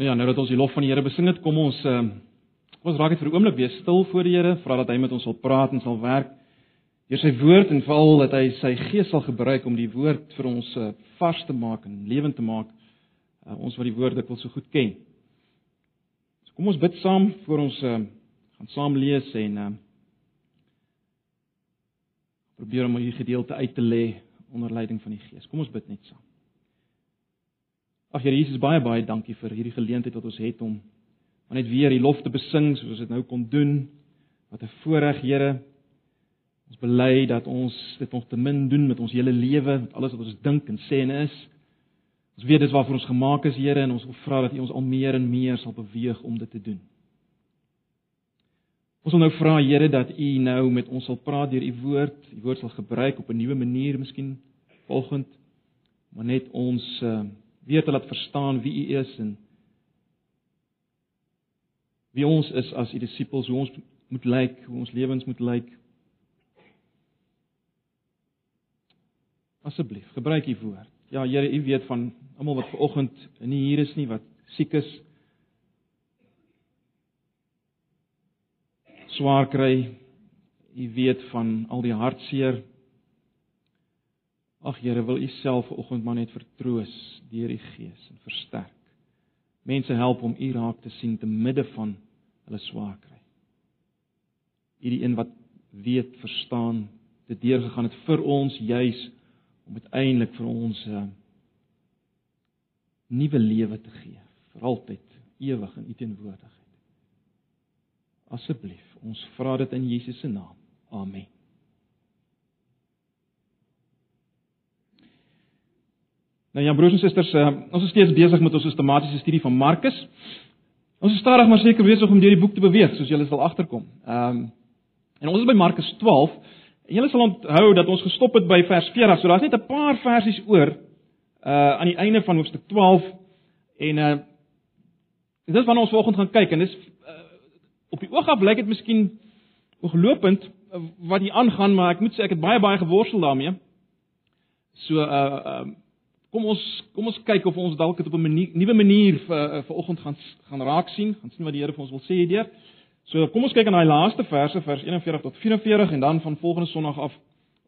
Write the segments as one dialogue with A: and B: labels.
A: Nou ja, nou dat ons die lof van die Here besing het, kom ons uh, ons raak net vir 'n oomblik weer stil voor die Here, vra dat hy met ons sal praat en sal werk deur sy woord en veral dat hy sy gees sal gebruik om die woord vir ons uh, vars te maak en lewend te maak. Uh, ons wat die woord ek wil so goed ken. So kom ons bid saam voor ons uh, gaan saam lees en uh, probeer om hierdie gedeelte uit te lê onder leiding van die Gees. Kom ons bid net saam. Ag Here Jesus, baie baie dankie vir hierdie geleentheid wat ons het om net weer die lof te besing soos ons dit nou kon doen. Wat 'n voorreg, Here. Ons bely dat ons dit nog te min doen met ons hele lewe, met alles wat ons dink en sê en is. Ons weet dis waarvoor ons gemaak is, Here, en ons wil vra dat U ons al meer en meer sal beweeg om dit te doen. Ons wil nou vra, Here, dat U nou met ons sal praat deur U woord, U woord sal gebruik op 'n nuwe manier miskien volgend, maar net ons uh, weer te laat verstaan wie U is en wie ons is as U disippels, hoe ons moet lyk, hoe ons lewens moet lyk. Asseblief, gebruik U woord. Ja, Here, U weet van almal wat ver oggend nie hier is nie, wat siek is. Swaar kry. U weet van al die hartseer Ag Here, wil U self vanoggend maar net vertroos deur die Gees en versterk. Mense help om U raak te sien te midde van hulle swaar kry. U die een wat weet, verstaan, dit deurgegaan het vir ons juis om uiteindelik vir ons 'n uh, nuwe lewe te gee, vir altyd, ewig in U teenwoordigheid. Asseblief, ons vra dit in Jesus se naam. Amen. Nou ja, broers en susters, uh, ons is steeds besig met ons sistematiese studie van Markus. Ons is stadig maar seker besig om deur die boek te beweeg, soos julle sal agterkom. Ehm um, en ons is by Markus 12. En julle sal onthou dat ons gestop het by vers 40. So daar's net 'n paar versies oor uh aan die einde van hoofstuk 12 en uh dis wanneer ons vanoggend gaan kyk en dis uh, op die oog af lyk dit miskien ooglopend uh, wat hier aangaan, maar ek moet sê ek het baie baie geworstel daarmee. So uh uh Kom ons kom ons kyk of ons dalk dit op 'n nuwe manier vir eh, vir oggend gaan gaan raak sien, gaan sien wat die Here vir ons wil sê hierdeur. So kom ons kyk aan daai laaste verse vers 41 tot 44 en dan van volgende Sondag af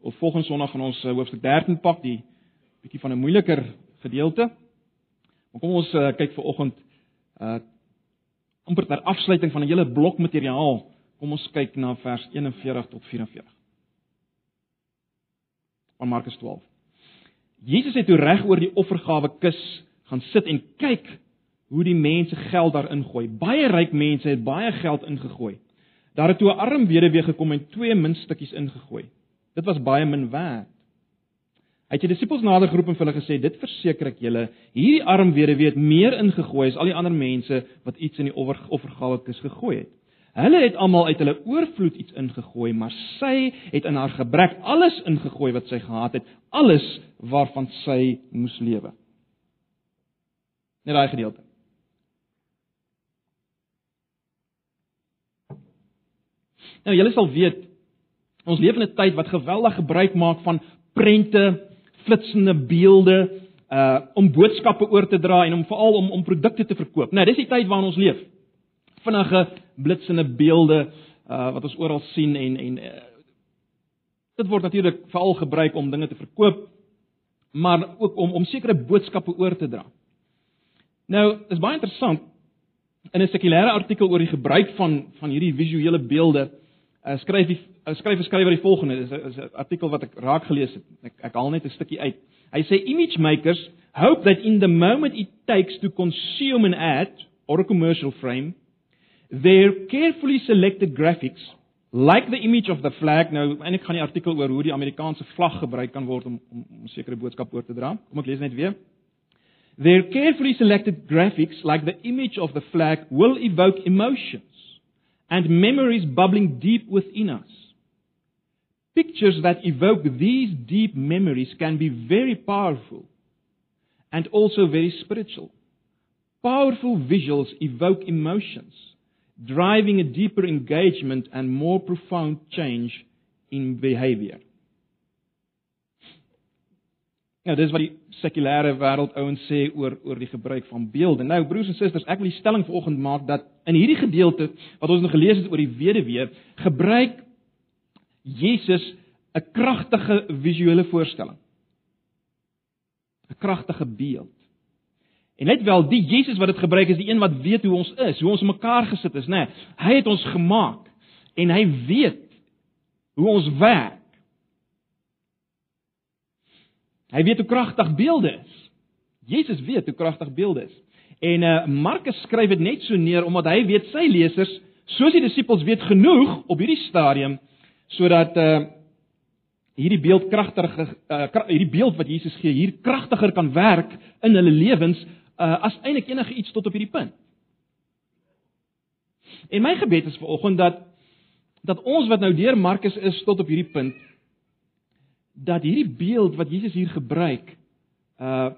A: of volgende Sondag gaan ons uh, hoofstuk 13 pak, die bietjie van 'n moeiliker gedeelte. Maar kom ons uh, kyk vir oggend uh amper ter afsluiting van 'n hele blok materiaal. Kom ons kyk na vers 41 tot 44. Van Markus 12. Jesus het toe reg oor die offergawe kus gaan sit en kyk hoe die mense geld daarin gooi. Baie ryk mense het baie geld ingegooi. Daar het toe 'n arm weduwee gekom en twee muntstukkies ingegooi. Dit was baie min werd. Hy het sy disippels nader geroep en vir hulle gesê: "Dit verseker ek julle, hierdie arm weduwee het meer ingegooi as al die ander mense wat iets in die offergawe kus gegooi het." Hulle het almal uit hulle oorvloed iets ingegooi, maar sy het in haar gebrek alles ingegooi wat sy gehad het, alles waarvan sy moes lewe. Net daai gedeelte. Nou julle sal weet ons leef in 'n tyd wat geweldig gebruik maak van prente, flitsende beelde, uh om boodskappe oor te dra en om veral om om produkte te verkoop. Nou, dis die tyd waarin ons leef vinnige blitsende beelde uh, wat ons oral sien en en uh, dit word natuurlik veral gebruik om dinge te verkoop maar ook om om sekere boodskappe oor te dra. Nou, is baie interessant in 'n sekulêre artikel oor die gebruik van van hierdie visuele beelde uh, skryf die uh, skryf 'n skrywer die volgende is 'n artikel wat ek raak gelees het. Ek ek haal net 'n stukkie uit. Hy sê image makers hope that in the moment it takes to consume an ad or a commercial frame their carefully selected graphics like the image of the flag nou en ek gaan die artikel oor hoe die Amerikaanse vlag gebruik kan word om om 'n sekere boodskap oor te dra. Kom ek lees net weer. Their carefully selected graphics like the image of the flag will evoke emotions and memories bubbling deep within us. Pictures that evoke these deep memories can be very powerful and also very spiritual. Powerful visuals evoke emotions driving a deeper engagement and more profound change in behavior. Nou dis wat die sekulêre wêreld ouens sê oor oor die gebruik van beelde. Nou broers en susters, ek wil die stelling vanoggend maak dat in hierdie gedeelte wat ons nou gelees het oor die weduwee, gebruik Jesus 'n kragtige visuele voorstelling. 'n Kragtige beeld. En net wel die Jesus wat dit gebruik is die een wat weet hoe ons is, hoe ons mekaar gesit is, né? Nee, hy het ons gemaak en hy weet hoe ons werk. Hy weet hoe kragtig beelde is. Jesus weet hoe kragtig beelde is. En uh Markus skryf dit net so neer omdat hy weet sy lesers, soos die disippels weet genoeg op hierdie stadium sodat uh hierdie beeld kragtiger uh hierdie beeld wat Jesus gee hier kragtiger kan werk in hulle lewens uh as eintlik enige iets tot op hierdie punt. En my gebed is vanoggend dat dat ons wat nou deur Markus is tot op hierdie punt dat hierdie beeld wat Jesus hier gebruik uh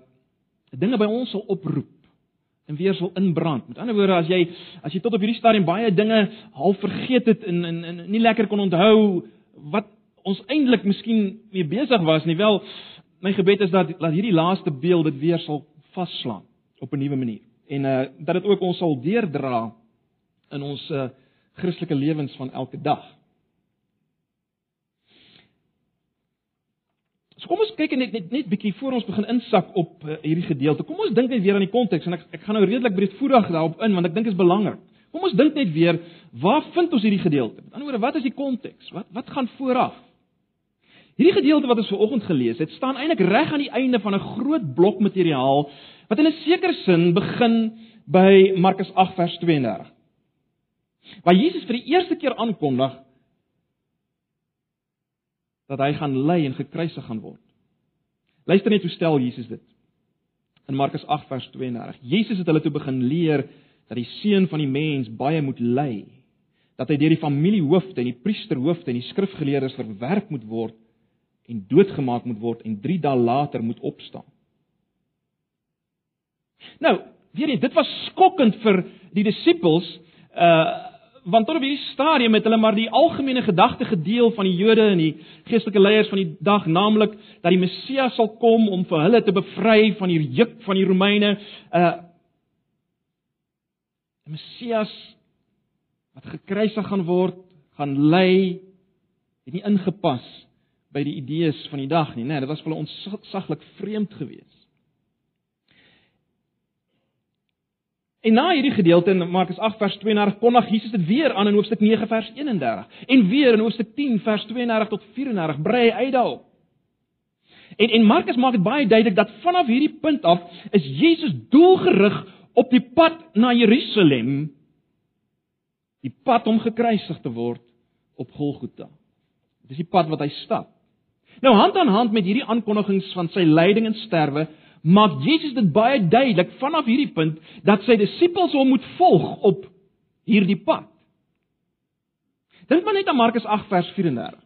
A: dinge by ons sal oproep en weer sal inbrand. Met ander woorde, as jy as jy tot op hierdie stadium baie dinge half vergeet het en en, en nie lekker kon onthou wat ons eintlik miskien mee besig was nie, wel my gebed is dat dat hierdie laaste beeld dit weer sal vasslaan op 'n nuwe manier en uh dat dit ook ons sal deurdra in ons uh Christelike lewens van elke dag. So kom ons kyk net net net bietjie voor ons begin insak op uh, hierdie gedeelte. Kom ons dink net weer aan die konteks en ek ek gaan nou redelik breedvoerig daarop in want ek dink dit is belangrik. Kom ons dink net weer, waar vind ons hierdie gedeelte? Met ander woorde, wat is die konteks? Wat wat gaan vooraf? Hierdie gedeelte wat ons ver oggend gelees het, staan eintlik reg aan die einde van 'n groot blok materiaal wat in 'n sekere sin begin by Markus 8 vers 32. Waar Jesus vir die eerste keer aankondig dat hy gaan ly en gekruisig gaan word. Luister net hoe stel Jesus dit. In Markus 8 vers 32. Jesus het hulle toe begin leer dat die seun van die mens baie moet ly, dat hy deur die familiehoofde en die priesterhoofde en die skrifgeleerdes verwerp moet word en doodgemaak moet word en 3 dae later moet opstaan. Nou, weer eens, dit was skokkend vir die disippels uh want tot op hierdie stadium het hulle maar die algemene gedagte gedeel van die Jode en die geestelike leiers van die dag, naamlik dat die Messias sal kom om vir hulle te bevry van die juk van die Romeine. Uh die Messias wat gekruisig gaan word, gaan ly, het nie ingepas by die idees van die dag nie, né? Nee, dit was vir hulle ontsaglik vreemd geweest. En na hierdie gedeelte in Markus 8 vers 32 kondig Jesus dit weer aan in hoofstuk 9 vers 31 en weer in hoofstuk 10 vers 32 tot 34 brei hy uit daarop. En en Markus maak dit baie duidelik dat vanaf hierdie punt af is Jesus doelgerig op die pad na Jerusalem, die pad om gekruisig te word op Golgotha. Dis die pad wat hy stap. Nou hand aan hand met hierdie aankondigings van sy lyding en sterwe maak Jesus dit baie duidelik vanaf hierdie punt dat sy disippels hom moet volg op hierdie pad. Dink maar net aan Markus 8 vers 34.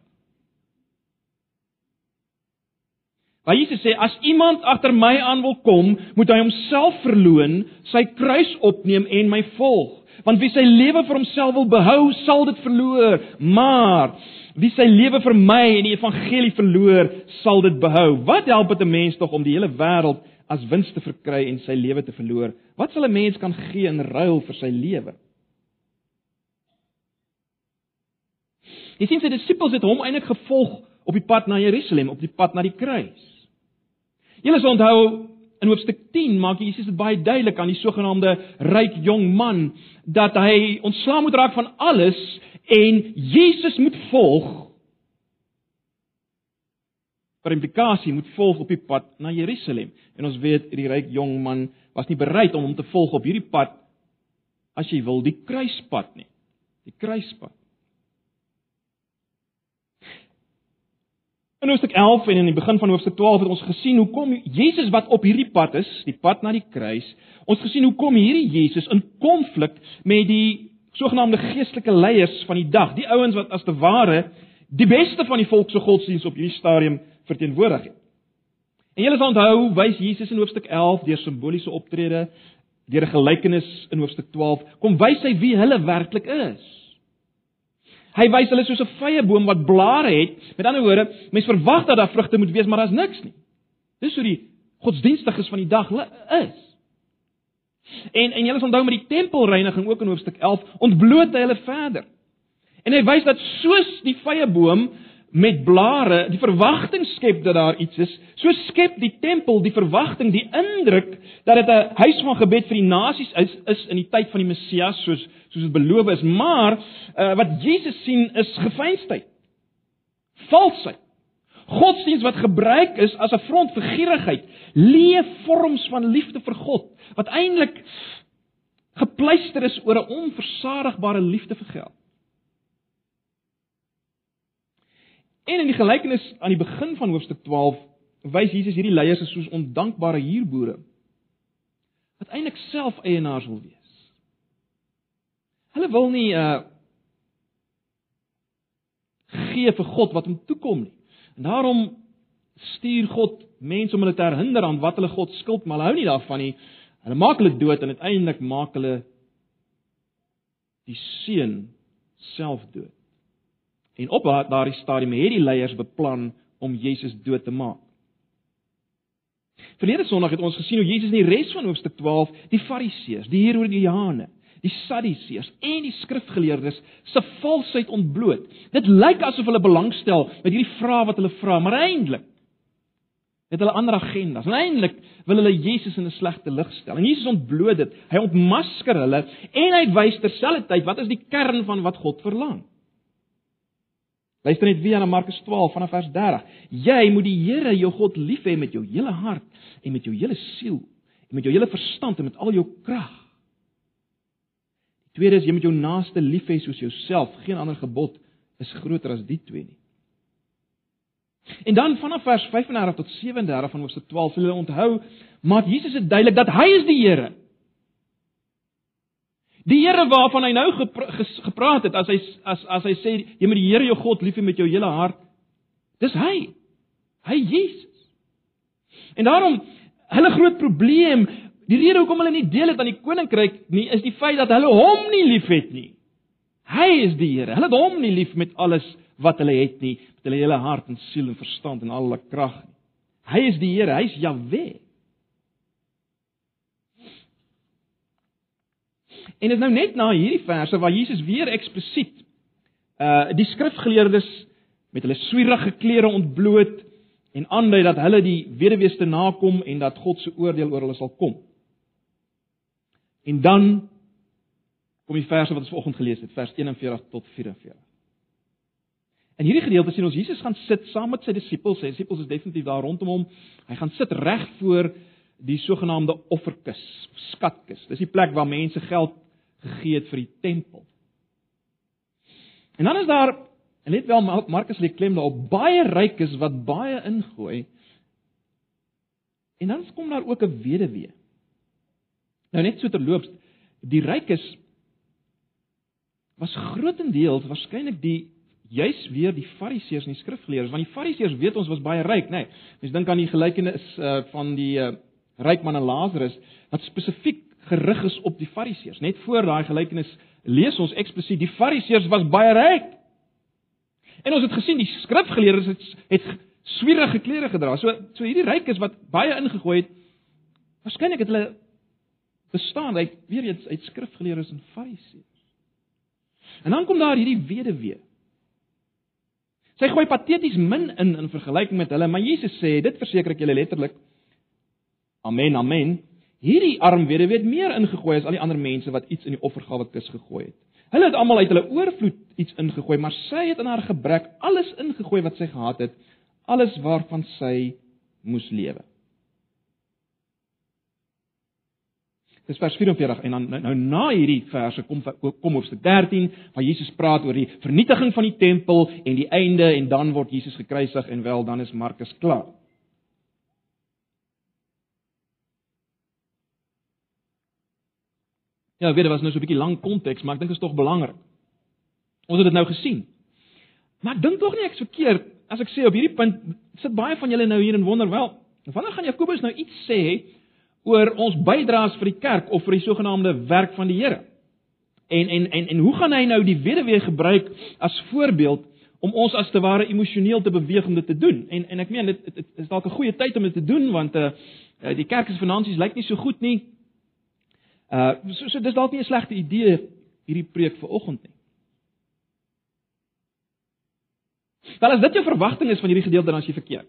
A: Waar Jesus sê as iemand agter my aan wil kom, moet hy homself verloën, sy kruis opneem en my volg. Want wie sy lewe vir homself wil behou, sal dit verloor, maar wie sy lewe vir my en die evangelie verloor, sal dit behou. Wat help dit 'n mens tog om die hele wêreld as wins te verkry en sy lewe te verloor? Wat sal 'n mens kan gee in ruil vir sy lewe? Jy sien sy disippels het hom eintlik gevolg op die pad na Jerusalem, op die pad na die kruis. Julle sal onthou in hoofstuk 10 maak Jesus dit baie duidelik aan die sogenaamde ryk jong man dat hy ontslaa moet raak van alles en Jesus moet volg per implikasie moet volg op die pad na Jerusalem. En ons weet die ryk jong man was nie bereid om hom te volg op hierdie pad as jy wil die kruispad nie. Die kruispad. In hoofstuk 11 en in die begin van hoofstuk 12 het ons gesien hoekom Jesus wat op hierdie pad is, die pad na die kruis, ons gesien hoekom hierdie Jesus in konflik met die sogenaamde geestelike leiers van die dag, die ouens wat as te ware die beste van die volk se godsdiens op hierdie stadium verteenwoordig het. En julle sal onthou, wys Jesus in hoofstuk 11 deur simboliese optrede, deur 'n gelykenis in hoofstuk 12, kom wys hy wie hulle werklik is. Hy wys hulle soos 'n vrye boom wat blare het. Met ander woorde, mense verwag dat daar vrugte moet wees, maar daar's niks nie. Dis hoe die godsdienstiges van die dag is. En en julle sal onthou met die tempelreiniging ook in hoofstuk 11 ontbloot hy hulle verder. En hy wys dat soos die vrye boom met blare die verwagting skep dat daar iets is, so skep die tempel die verwagting, die indruk dat dit 'n huis van gebed vir die nasies is, is in die tyd van die Messias soos soos dit beloof is. Maar uh, wat Jesus sien is gefeinsheid. Valsheid. Godsdienst wat gebruik is as 'n front vir gierigheid, leë vorms van liefde vir God wat eintlik gepleister is oor 'n onversadigbare liefde vir geld. En in die gelykenis aan die begin van hoofstuk 12 wys Jesus hierdie leiers as soos ondankbare huurboere wat eintlik self eienaars wil wees. Hulle wil nie uh gee vir God wat hom toekom nie. En daarom stuur God mense om hulle te herinner aan wat hulle God skuld, maar hulle hou nie daarvan nie. Hulle maak hulle dood en uiteindelik maak hulle die seun self dood. En op daardie stadium het die leiers beplan om Jesus dood te maak. Verlede Sondag het ons gesien hoe Jesus in die res van hoofstuk 12 die Fariseërs, die Herodiane, die Sadduseërs en die skrifgeleerdes se valsheid ontbloot. Dit lyk asof hulle belangstel met hierdie vrae wat hulle vra, maar eintlik het hulle ander agendas. En eintlik wil hulle Jesus in 'n slegte lig stel. En Jesus ontbloot dit. Hy ontmasker hulle en hy wys terselfdertyd wat is die kern van wat God verlang. Luister net weer na Markus 12 vanaf vers 30. Jy moet die Here jou God lief hê met jou hele hart en met jou hele siel en met jou hele verstand en met al jou krag. Die tweede is jy moet jou naaste lief hê soos jouself. Geen ander gebod is groter as die twee nie. En dan vanaf vers 35 tot 37 van Hoofstuk 12, hulle onthou, maak Jesus dit duidelik dat hy is die Here. Die Here waarvan hy nou gepraat het as hy as as hy sê jy moet die Here jou God lief hê met jou hele hart. Dis hy. Hy Jesus. En daarom hulle groot probleem, die rede hoekom hulle nie deel het aan die koninkryk nie, is die feit dat hulle hom nie liefhet nie. Hy is die Here. Hulle het hom nie lief met alles wat hulle het nie, met hulle hele hart en siel en verstand en al hulle krag nie. Hy is die Here, hy's Jahwe. En dit is nou net na hierdie verse waar Jesus weer eksplisiet uh die skrifgeleerdes met hulle swierige klere ontbloot en aandui dat hulle die weduwees te nakom en dat God se oordeel oor hulle sal kom. En dan kom die verse wat ons vanoggend gelees het, vers 41 tot 44. In hierdie gedeelte sien ons Jesus gaan sit saam met sy disippels. Sy disippels is definitief daar rondom hom. Hy gaan sit reg voor die sogenaamde offerkis, skatkis. Dis die plek waar mense geld gegee het vir die tempel. En dan is daar en let wel Markus lê klem daarop baie rykes wat baie ingooi. En dan kom daar ook 'n weduwee. Nou net so terloops, die rykes was grootendeels waarskynlik die juis weer die fariseërs en die skrifgeleerdes want die fariseërs weet ons was baie ryk nê nee, mens dink aan die gelykenis uh, van die uh, ryk man en Lazarus wat spesifiek gerig is op die fariseërs. Net voor daai gelykenis lees ons eksplisiet die fariseërs was baie ryk. En ons het gesien die skrifgeleerdes het het swierige klere gedra. So so hierdie rykes wat baie ingegooi het, waarskynlik het hulle bestaan uit weer eens uit skrifgeleerdes en fariseërs. En dan kom daar hierdie weduwee. Sy gooi pateties min in in vergelyking met hulle, maar Jesus sê, dit verseker ek julle letterlik. Amen, amen. Hierdie arm weduwee het meer ingegooi as al die ander mense wat iets in die offergawe kus gegooi het. Hulle het almal uit hulle oorvloed iets ingegooi, maar sy het in haar gebrek alles ingegooi wat sy gehad het, alles waarvan sy moes lewe. Dis vers 44 en dan nou, nou na hierdie verse kom kom hoofstuk 13 waar Jesus praat oor die vernietiging van die tempel en die einde en dan word Jesus gekruisig en wel dan is Markus klaar. Ja, weet jy, was nou so 'n bietjie lang konteks, maar ek dink dit is tog belangrik. Ons het dit nou gesien. Maar ek dink tog nie ek's verkeerd as ek sê op hierdie punt sit baie van julle nou hier en wonder wel, wanneer gaan Jakobus nou iets sê oor ons bydraes vir die kerk of vir die sogenaamde werk van die Here? En en en en hoe gaan hy nou die weduwee gebruik as voorbeeld om ons as te ware emosioneel te beweeg om dit te doen. En en ek meen dit, dit, dit is dalk 'n goeie tyd om dit te doen want uh die kerk se finansies lyk nie so goed nie. Uh so, so dis dalk nie 'n slegte idee hierdie preek vir oggend nie. Wel as dit jou verwagting is van hierdie gedeelte dan as jy verkeerd.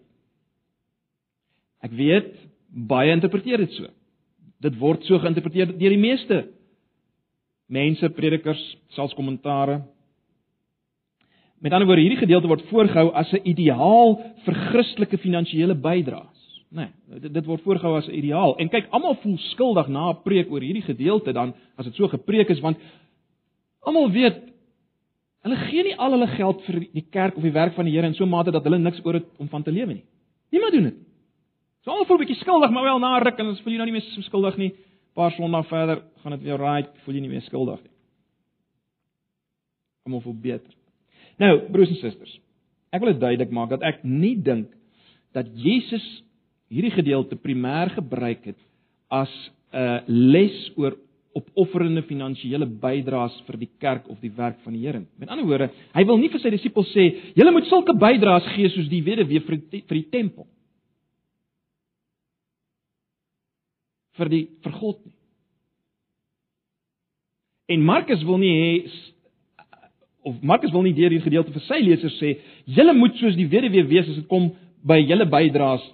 A: Ek weet baie interpreteer dit so. Dit word so geïnterpreteer deur die meeste mense, predikers, selfs kommentare. Met ander woorde, hierdie gedeelte word voorgehou as 'n ideaal vir Christelike finansiële bydraes. Nee, dit, dit word voorgehou as 'n ideaal. En kyk, almal voel skuldig na 'n preek oor hierdie gedeelte dan as dit so gepreek is want almal weet hulle gee nie al hulle geld vir die kerk of die werk van die Here in so 'n mate dat hulle niks oor het om van te lewe nie. Niemand doen dit. So almal voel 'n bietjie skuldig, maar wel na ruk en dan voel jy nou nie meer so skuldig nie paar sondae verder gaan dit weer right, voel jy nie meer skuldig nie. Kom of beter. Nou, broers en susters, ek wil dit duidelik maak dat ek nie dink dat Jesus hierdie gedeelte primêr gebruik het as 'n les oor opofferende finansiële bydraes vir die kerk of die werk van die Here. Met ander woorde, hy wil nie vir sy disippels sê, julle moet sulke bydraes gee soos die weduwee vir die, vir die tempel. Vir die vir God nie. En Markus wil nie hê of Markus wil nie deur hierdie gedeelte vir sy lesers sê julle moet soos die weduwee wees as dit kom by julle bydraes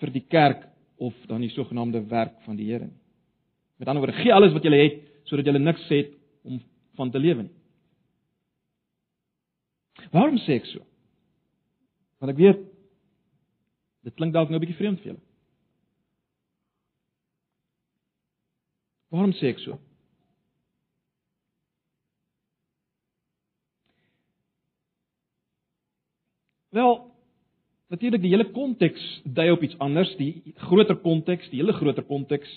A: vir die kerk of dan die sogenaamde werk van die Here nie. Met ander woorde, gee alles wat jy het sodat jy niks het om van te lewe nie. Waarom sê ek so? Want ek weet dit klink dalk nou 'n bietjie vreemd vir julle. Waarom sê ek so? Wel, natuurlik die hele konteks dui op iets anders, die groter konteks, die hele groter konteks.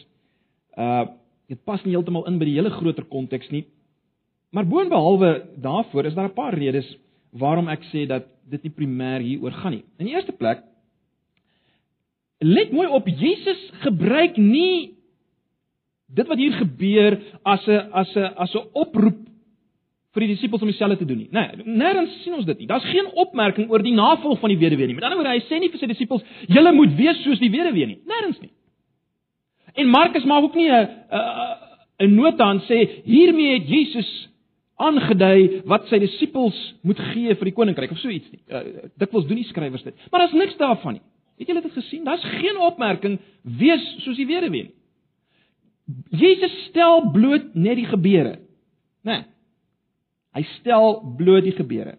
A: Uh dit pas nie heeltemal in by die hele groter konteks nie. Maar boonbehalwe daarvoor is daar 'n paar redes waarom ek sê dat dit nie primêr hieroor gaan nie. In die eerste plek let mooi op Jesus gebruik nie dit wat hier gebeur as 'n as 'n as 'n oproep vir die disippels om dieselfde te doen nie. Nee, nêrens sien ons dit nie. Daar's geen opmerking oor die navolg van die weduwee nie. Met ander woorde, hy sê nie vir sy disippels, "Julle moet wees soos die weduwee nie." Nêrens nie. En Markus maak ook nie 'n 'n nota aan sê hiermee het Jesus aangedui wat sy disippels moet gee vir die koninkryk of so iets nie. Uh, Dikwels doen die skrywers dit. Maar daar's niks daarvan nie. Het julle dit gesien? Daar's geen opmerking wees soos die weduwee nie. Jesus stel bloot net die gebeure. Né? Nee, hy stel bloot die gebeure.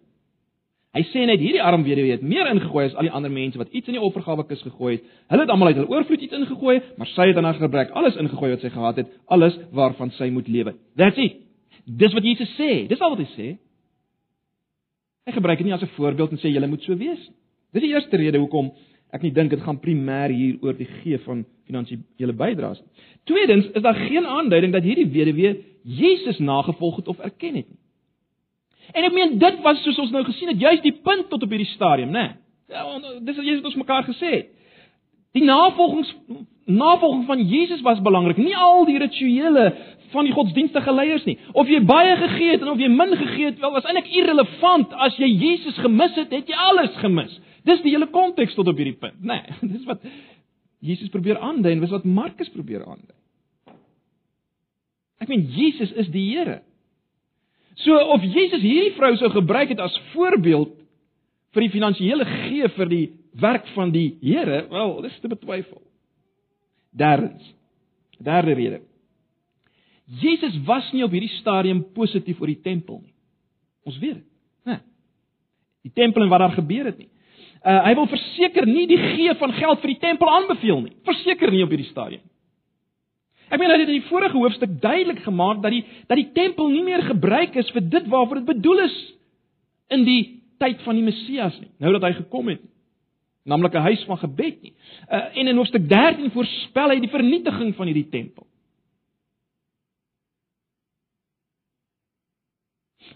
A: Hy sê net hierdie arm weduwee het meer ingegooi as al die ander mense wat iets in die offergawe kus gegooi het. Hulle het almal uit hul oorvloed iets ingegooi, maar sy het aan haar gebrek alles ingegooi wat sy gehad het, alles waarvan sy moet lewe. That's it. Dis wat Jesus sê. Dis al wat hy sê. Hy gebruik dit nie as 'n voorbeeld en sê julle moet so wees nie. Dis die eerste rede hoekom ek nie dink dit gaan primêr hier oor die gee van finansiële bydraes nie. Tweedens is daar geen aanduiding dat hierdie weduwee Jesus nagevolg het of erken het nie. En ek meen dit was soos ons nou gesien het, juist die punt tot op hierdie stadium, né? Ja, dis wat Jesus ons mekaar gesê het. Die navolgings navolging van Jesus was belangrik, nie al die rituele van die godsdienstige leiers nie. Of jy baie gegee het en of jy min gegee het, wel was eintlik irrelevant. As jy Jesus gemis het, het jy alles gemis. Dis die hele konteks tot op hierdie punt, né? Nee, dis wat Jesus probeer aandui en dis wat Markus probeer aandui. Ek meen Jesus is die Here. So of Jesus hierdie vrou sou gebruik het as voorbeeld vir die finansiële gee vir die werk van die Here, wel, dis te betwyfel. Derdens. Derde rede. Jesus was nie op hierdie stadium positief oor die tempel nie. Ons weet dit, né? Die tempel en wat daar gebeur het nie. Uh, hy wil verseker nie die gee van geld vir die tempel aanbeveel nie. Verseker nie op hierdie stadium. Ek meen hy het in die vorige hoofstuk duidelik gemaak dat die dat die tempel nie meer gebruik is vir dit waarvoor dit bedoel is in die tyd van die Messias nie. Nou dat hy gekom het, naamlik 'n huis van gebed nie. Uh, en in hoofstuk 13 voorspel hy die vernietiging van hierdie tempel.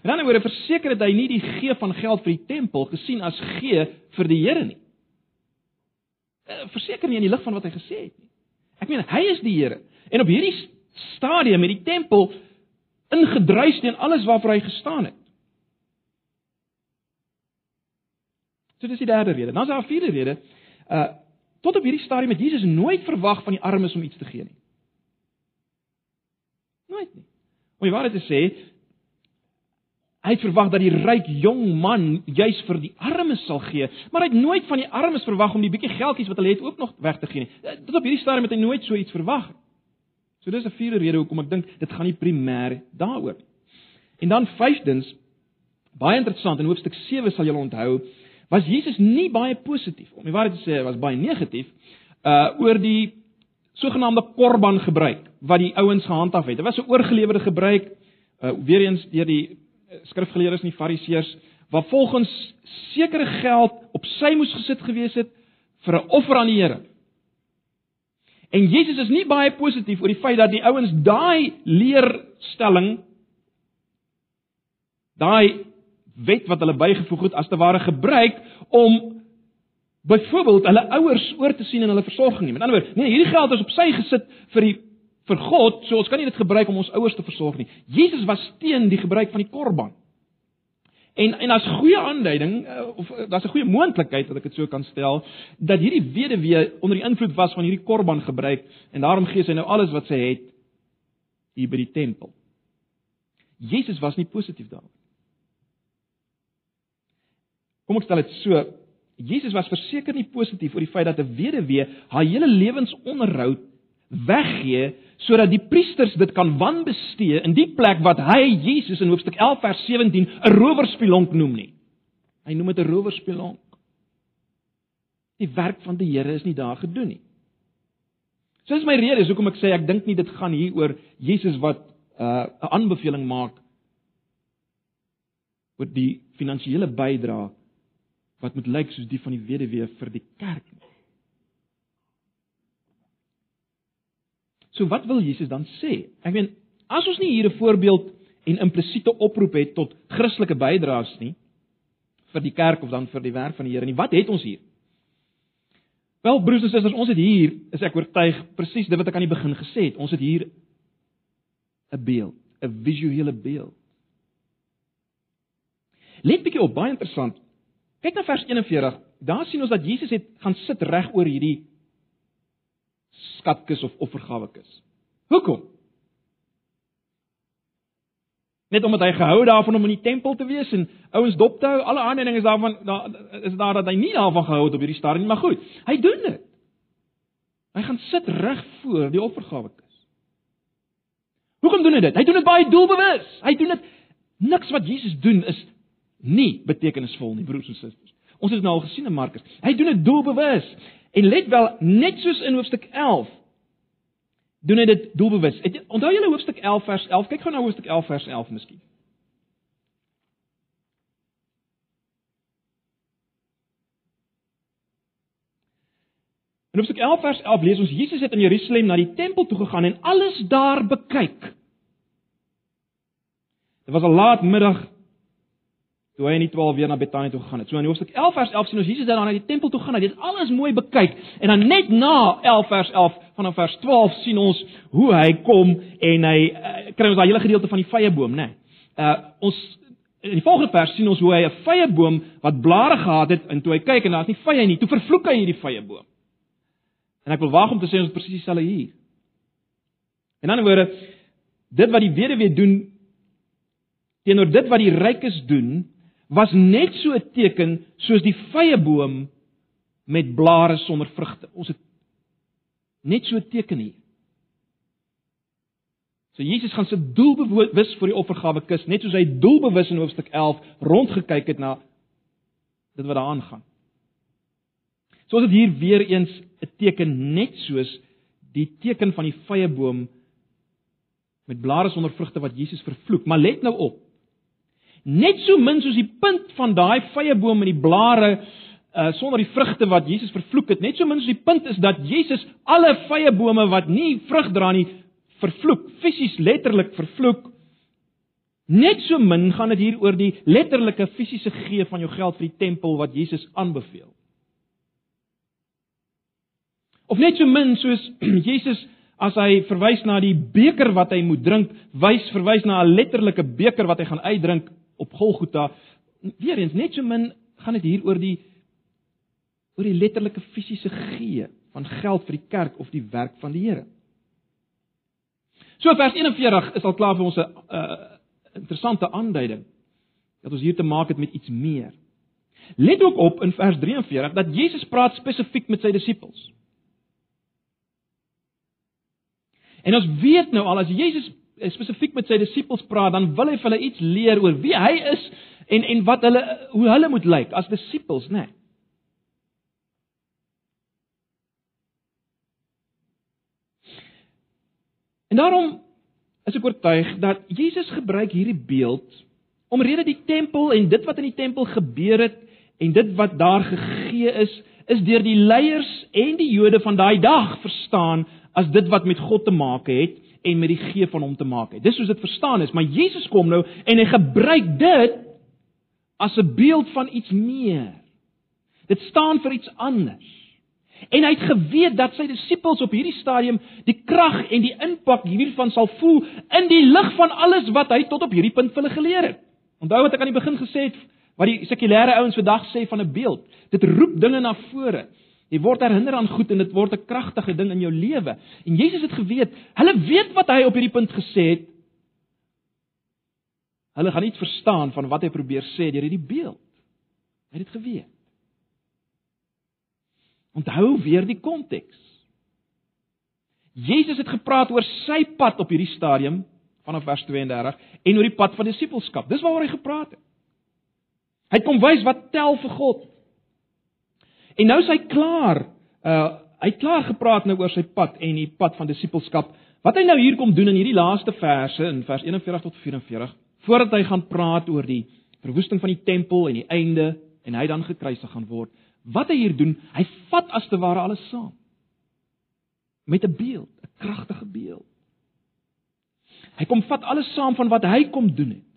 A: En dan word verseker dat hy nie die gee van geld vir die tempel gesien as gee vir die Here nie. Eh, verseker nie in die lig van wat hy gesê het nie. Ek meen hy is die Here. En op hierdie stadium met die tempel ingedruis teen alles waarvoor hy gestaan het. So dis die derde rede. Dan is daar 'n vierde rede. Uh tot op hierdie stadium het Jesus nooit verwag van die armes om iets te gee nie. Nooit nie. Om die waarheid te sê, hy het verwag dat die ryk jong man juis vir die armes sal gee, maar hy het nooit van die armes verwag om die bietjie geldjies wat hulle het ook nog weg te gee nie. Uh, tot op hierdie stadium het hy nooit so iets verwag nie. So dis 'n vierde rede hoekom ek dink dit gaan nie primêr daaroor nie. En dan vyfdens, baie interessant in hoofstuk 7 sal julle onthou, was Jesus nie baie positief om die waarheid te sê, was baie negatief uh oor die sogenaamde korban gebruik wat die ouens gehandhaaf het. Dit was 'n oorgelewerde gebruik uh weer eens deur die skrifgeleerdes en die fariseërs wat volgens sekere geld op sy moes gesit gewees het vir 'n offer aan die Here. En Jesus is nie baie positief oor die feit dat die ouens daai leerstelling daai wet wat hulle bygevoeg het as te ware gebruik om byvoorbeeld hulle ouers oor te sien in hulle versorging nie. Met ander woorde, nee, hierdie geld is op sy gesit vir die vir God, so ons kan nie dit gebruik om ons ouers te versorg nie. Jesus was teen die gebruik van die korban. En en as goeie aanduiding eh, of eh, daar's 'n goeie moontlikheid dat ek dit so kan stel dat hierdie weduwee onder die invloed was van hierdie korban gebruik en daarom gee sy nou alles wat sy het hier by die tempel. Jesus was nie positief daaroor. Kom ek stel dit so, Jesus was verseker nie positief oor die feit dat 'n weduwee haar hele lewensonderhoud weggee sodat die priesters dit kan wanbestee in die plek wat hy Jesus in hoofstuk 11 vers 17 'n rowerspelonk noem nie. Hy noem dit 'n rowerspelonk. Die werk van die Here is nie daar gedoen nie. So is my rede is hoekom ek sê ek dink nie dit gaan hier oor Jesus wat 'n uh, aanbeveling maak oor die finansiële bydrae wat moet lyk soos die van die weduwee vir die kerk. So wat wil Jesus dan sê? Ek meen, as ons nie hier 'n voorbeeld en implisiete oproep het tot Christelike bydraes nie vir die kerk of dan vir die werk van die Here nie, wat het ons hier? Wel broers en susters, ons het hier, is ek oortuig, presies dit wat ek aan die begin gesê het. Ons het hier 'n beeld, 'n visuele beeld. Let bietjie op, baie interessant. Kyk na vers 41. Daar sien ons dat Jesus het gaan sit reg oor hierdie skatkis of offergawekis. Hoekom? Net omdat hy gehou daarvan om in die tempel te wees en ouens dop te hou. Alle ander dinge is daarvan daar is daar dat hy nie daarvan gehou het op hierdie stadium nie, maar goed. Hy doen dit. Hy gaan sit reg voor die offergawekis. Hoekom doen hy dit? Hy doen dit baie doelbewus. Hy doen dit niks wat Jesus doen is nie betekenisvol nie, broers en susters. Ons het nou al gesien in Markus. Hy doen dit doelbewus. En let wel, net soos in hoofstuk 11 doen hy dit doelbewus. Onthou julle hoofstuk 11 vers 11? Kyk gou na hoofstuk 11 vers 11 miskien. In hoofstuk 11 vers 11 lees ons Jesus het in Jerusalem na die tempel toe gegaan en alles daar bekyk. Dit was 'n laat middag toe hy in die 12 weer na Betanië toe gegaan het. So in Hoofstuk 11 vers 11 sien ons Jesus dan na die tempel toe gaan. Hy het alles mooi bekyk en dan net na 11 vers 11 vanaf vers 12 sien ons hoe hy kom en hy uh, kry ons daai hele gedeelte van die vrye boom, né? Nee. Uh ons in die volgende vers sien ons hoe hy 'n vrye boom wat blare gehad het en toe hy kyk en daar's nie vrye nie, toe vervloek hy hierdie vrye boom. En ek wil waag om te sê ons presies dieselfde hier. In ander woorde, dit wat die weduwee doen teenoor dit wat die rykes doen, was net so 'n teken soos die vrye boom met blare sonder vrugte. Ons het net so 'n teken hier. So Jesus gaan sit doelbewus vir die offergawe kus, net soos hy doelbewus in hoofstuk 11 rondgekyk het na dit wat daar aangaan. So ons het hier weer eens 'n teken net soos die teken van die vrye boom met blare sonder vrugte wat Jesus vervloek. Maar let nou op net so min soos die punt van daai vrye boom met die blare uh sonder die vrugte wat Jesus vervloek het, net so min soos die punt is dat Jesus alle vrye bome wat nie vrug dra nie vervloek, fisies letterlik vervloek. Net so min gaan dit hier oor die letterlike fisiese gee van jou geld vir die tempel wat Jesus aanbeveel. Of net so min soos Jesus as hy verwys na die beker wat hy moet drink, wys verwys na 'n letterlike beker wat hy gaan uitdrink op Golgotha. Weereens net so min gaan dit hier oor die oor die letterlike fisiese gee van geld vir die kerk of die werk van die Here. So vers 41 is al klaar vir ons 'n uh, interessante aanduiding dat ons hier te maak het met iets meer. Let ook op in vers 43 dat Jesus praat spesifiek met sy disippels. En ons weet nou al as Jesus spesifiek met sy disippels praat, dan wil hy vir hulle iets leer oor wie hy is en en wat hulle hoe hulle moet lyk as disippels, né? Nee. En daarom is ek oortuig dat Jesus gebruik hierdie beeld omrede die tempel en dit wat in die tempel gebeur het en dit wat daar gegee is, is deur die leiers en die Jode van daai dag verstaan as dit wat met God te maak het en met die gee van hom te maak het. Dis soos dit verstaan is, maar Jesus kom nou en hy gebruik dit as 'n beeld van iets meer. Dit staan vir iets anders. En hy het geweet dat sy disippels op hierdie stadium die krag en die impak hiervan sal voel in die lig van alles wat hy tot op hierdie punt vir hulle geleer het. Onthou wat ek aan die begin gesê het wat die sekulêre ouens vandag sê van 'n beeld. Dit roep dinge na vore. Jy word herinner aan goed en dit word 'n kragtige ding in jou lewe. En Jesus het geweet, hulle weet wat hy op hierdie punt gesê het. Hulle gaan iets verstaan van wat hy probeer sê deur hierdie beeld. Hy het dit geweet. Onthou weer die konteks. Jesus het gepraat oor sy pad op hierdie stadium vanaf vers 32 en oor die pad van disippelskap. Dis waaroor hy gepraat het. Hy kom wys wat tel vir God. En nou is hy klaar. Uh hy het klaar gepraat nou oor sy pad en die pad van disippelskap. Wat hy nou hier kom doen in hierdie laaste verse in vers 41 tot 44, voordat hy gaan praat oor die verwoesting van die tempel en die einde en hy dan gekruisig gaan word. Wat hy hier doen, hy vat as te ware alles saam. Met 'n beeld, 'n kragtige beeld. Hy kom vat alles saam van wat hy kom doen het.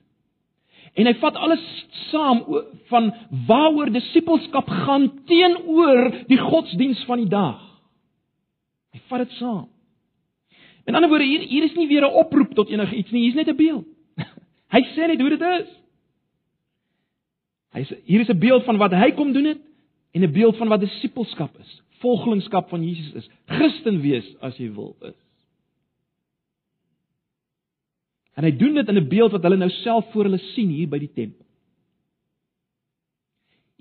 A: En hy vat alles saam van waaroor disippelskap gaan teenoor die godsdiens van die dag. Hy vat dit saam. In ander woorde hier hier is nie weer 'n oproep tot enige iets nie, hier's net 'n beeld. Hy sê net hoe dit is. Hy sê hier is 'n beeld van wat hy kom doen het en 'n beeld van wat disippelskap is, volgelingskap van Jesus is, Christen wees as jy wil is. En hy doen dit in 'n beeld wat hulle nou self voor hulle sien hier by die tempel.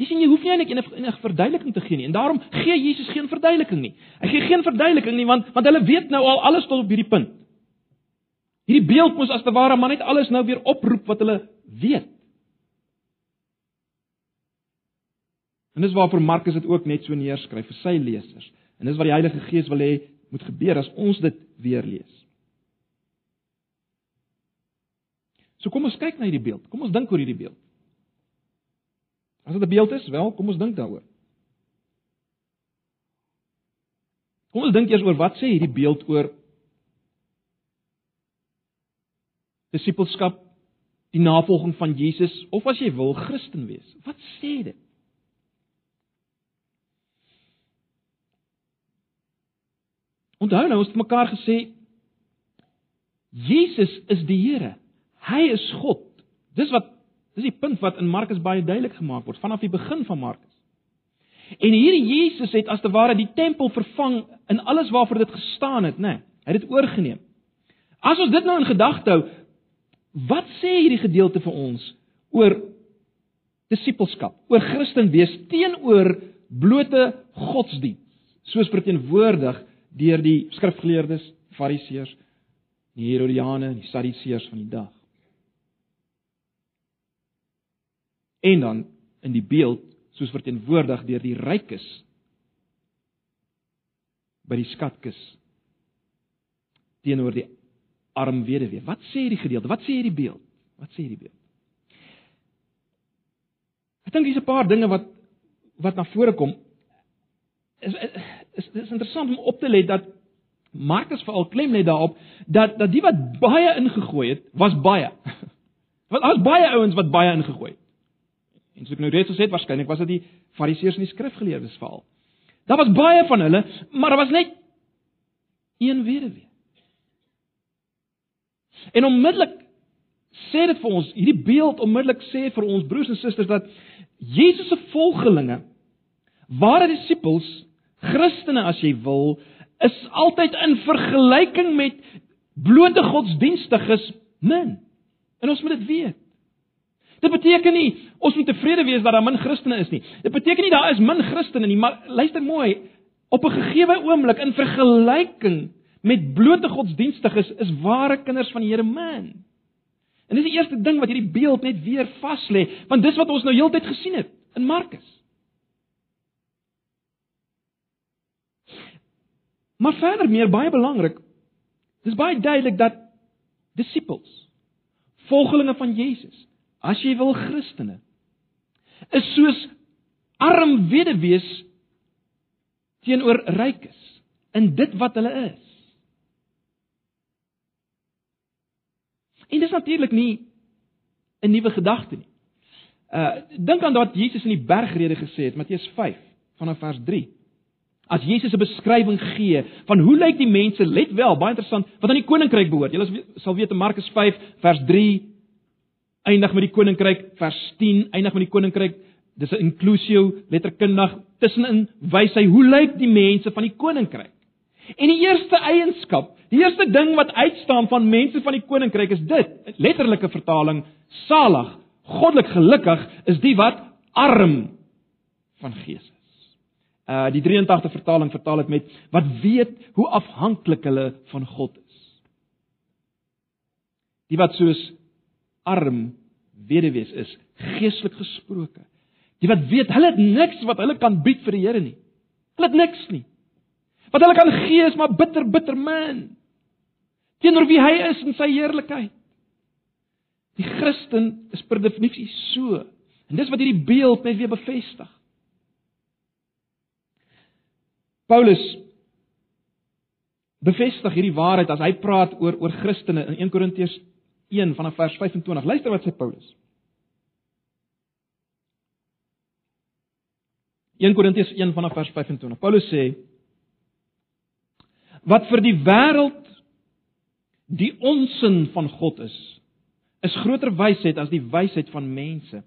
A: Jy sien jy hoef nie eintlik enige enige verduideliking te gee nie en daarom gee Jesus geen verduideliking nie. Hy gee geen verduideliking nie want want hulle weet nou al alles tot op hierdie punt. Hierdie beeld moes as te ware maar net alles nou weer oproep wat hulle weet. En dis waarvoor Markus dit ook net so neerskryf vir sy lesers. En dis wat die Heilige Gees wil hê moet gebeur as ons dit weer lees. So kom ons kyk na hierdie beeld. Kom ons dink oor hierdie beeld. As dit 'n beeld is, wel, kom ons dink daaroor. Kom ons dink eers oor wat sê hierdie beeld oor disippelskap, die navolging van Jesus of as jy wil Christen wees. Wat sê dit? Onthou nou ons het mekaar gesê Jesus is die Here. Hy is God. Dis wat dis die punt wat in Markus baie duidelik gemaak word vanaf die begin van Markus. En hierdie Jesus het as te ware die tempel vervang in alles waarvoor dit gestaan het, né? Nee, hy het dit oorgeneem. As ons dit nou in gedagte hou, wat sê hierdie gedeelte vir ons oor disippelskap, oor Christen wees teenoor blote godsdiens, soos verteenwoordig deur die skrifgeleerdes, fariseërs, die Herodiane die Sadduseërs van die dag. En dan in die beeld soos verteenwoordig deur die rykes by die skatkis teenoor die arm weduwee. Wat sê hierdie gedeelte? Wat sê hierdie beeld? Wat sê hierdie beeld? Ek dink dis 'n paar dinge wat wat na vore kom. Is is is interessant om op te let dat Markus veral klem lê daarop dat dat die wat baie ingegooi het, was baie. Want daar's baie ouens wat baie ingegooi het. En soos ek nou reeds gesê het, waarskynlik was dit die Fariseërs en die skrifgeleerdes veral. Daar was baie van hulle, maar daar was net een weduwee. En onmiddellik sê dit vir ons, hierdie beeld onmiddellik sê vir ons broers en susters dat Jesus se volgelinge Ware disippels, Christene as jy wil, is altyd in vergelyking met blote godsdienstiges min. En ons moet dit weet. Dit beteken nie ons moet tevrede wees dat daar min Christene is nie. Dit beteken nie daar is min Christene nie, maar luister mooi, op 'n gegeewe oomblik in vergelyking met blote godsdienstiges is ware kinders van die Here min. En dis die eerste ding wat hierdie beeld net weer vas lê, want dis wat ons nou heeltyd gesien het in Markus. Maar verder meer baie belangrik, dis baie duidelik dat disippels, volgelinge van Jesus, as jy wil Christene, is soos arm weduwees teenoor rykes in dit wat hulle is. En dis natuurlik nie 'n nuwe gedagte nie. Uh dink aan wat Jesus in die bergrede gesê het, Matteus 5 vanaf vers 3. As Jesus 'n beskrywing gee van hoe lyk die mense, let wel, baie interessant, wat aan die koninkryk behoort. Julle sal weet in Markus 5 vers 3 eindig met die koninkryk, vers 10 eindig met die koninkryk. Dis 'n inklusio letterkundig tussenin wys hy hoe lyk die mense van die koninkryk. En die eerste eienskap, die eerste ding wat uitstaan van mense van die koninkryk is dit, letterlike vertaling, salig, goddelik gelukkig is die wat arm van gees is. Uh die 83 vertaling vertaal dit met wat weet hoe afhanklik hulle van God is. Die wat soos arm weduwees is, geestelik gesproke. Die wat weet hulle het niks wat hulle kan bied vir die Here nie. Hulle het niks nie. Wat hulle kan gee is maar bitter bitter min. Teenoor wie hy is in sy heerlikheid. Die Christen is per definisie so. En dis wat hierdie beeld net weer bevestig. Paulus bevestig hierdie waarheid as hy praat oor oor Christene in 1 Korintiërs 1 vanaf vers 25. Luister wat sê Paulus. 1 Korintiërs 1 vanaf vers 25. Paulus sê wat vir die wêreld die onsin van God is, is groter wysheid as die wysheid van mense.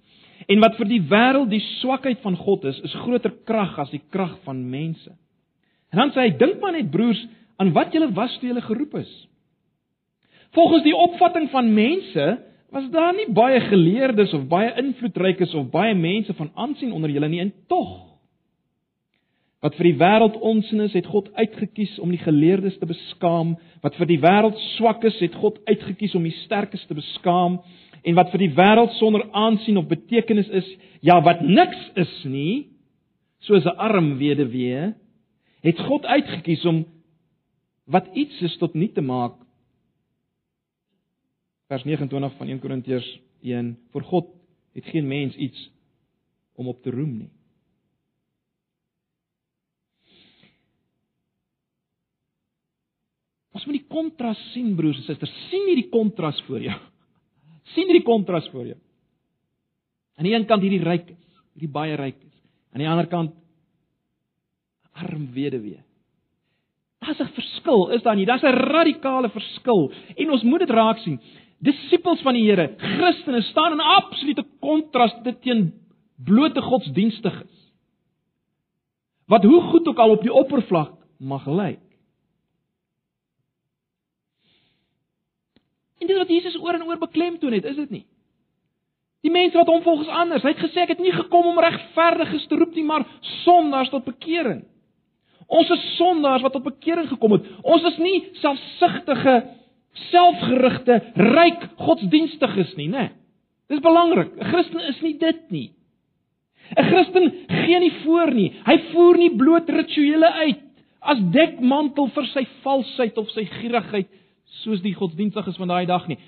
A: En wat vir die wêreld die swakheid van God is, is groter krag as die krag van mense. En dan sê hy: "Dink maar net broers aan wat julle was toe julle geroep is." Volgens die opvatting van mense was daar nie baie geleerdes of baie invloedrykes of baie mense van aansien onder julle nie, en tog Wat vir die wêreld onsin is, het God uitgekies om die geleerdes te beskaam. Wat vir die wêreld swak is, het God uitgekies om die sterkes te beskaam. En wat vir die wêreld sonder aansien of betekenis is, ja, wat niks is nie, soos 'n arm weduwee, het God uitgekies om wat iets is tot nul te maak. Vers 29 van 1 Korintiërs 1: Vir God het geen mens iets om op te roem nie. Ons moet die kontras sien broers en susters. sien hierdie kontras voor jou. sien hierdie kontras voor jou. Aan die een kant hierdie ryk is, hierdie baie ryk is. Aan die ander kant arm weduwee. Daar's 'n verskil, is daar nie? Daar's 'n radikale verskil en ons moet dit raak sien. Disippels van die Here, Christene staan in absolute kontras dit teen blote godsdienstiges. Wat hoe goed ook al op die oppervlak mag lyk. En dis wat Jesus oor en oor beklemtoon het, is dit nie? Die mense wat hom volgens anders, hy het gesê ek het nie gekom om regverdiges te roep nie, maar sondaars tot bekering. Ons is sondaars wat tot bekering gekom het. Ons is nie selfsugtige, selfgerigte, ryk godsdienstiges nie, né? Dis belangrik. 'n Christen is nie dit nie. 'n Christen gee nie voor nie. Hy voer nie bloot rituele uit as dekmantel vir sy valsheid of sy gierigheid soos die godsdienstiges van daai dag nie.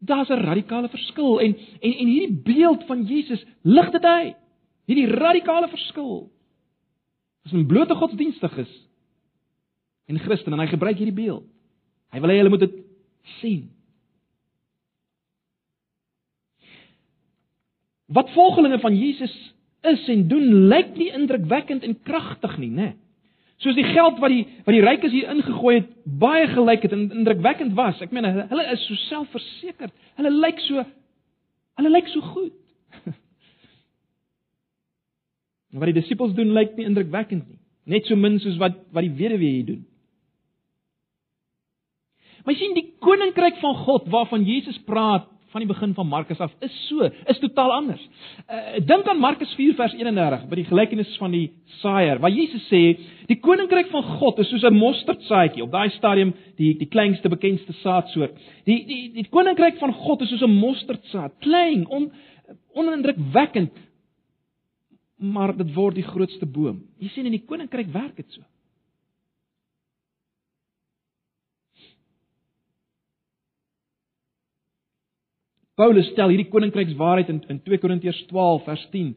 A: Daar's 'n radikale verskil en en en hierdie beeld van Jesus lig dit uit. Hierdie radikale verskil. As 'n blote godsdienstiges en Christen en hy gebruik hierdie beeld. Hy wil hê hulle moet dit sien. Wat volgelinge van Jesus is en doen, lyk nie indrukwekkend en kragtig nie, né? Nee. Soos die geld wat die wat die rykes hier ingegooi het, baie gelyk het en indrukwekkend was. Ek meen hulle is so selfversekerd. Hulle lyk so hulle lyk so goed. Wat die disippels doen lyk nie indrukwekkend nie, net so min soos wat wat die weduwee hier doen. Maar sien die koninkryk van God waarvan Jesus praat van die begin van Markus af is so, is totaal anders. Uh, Dink aan Markus 4 vers 31 by die gelykenis van die saaier, waar Jesus sê, die koninkryk van God is soos 'n mosterdsaadjie, op daai stadium die die kleinste bekendste saadsoort. Die die die koninkryk van God is soos 'n mosterdsaad, klein, on, onindrukwekkend, maar dit word die grootste boom. Jy sien in die koninkryk werk dit so. Paulus stel hierdie koninkrykswaarheid in in 2 Korintiërs 12 vers 10.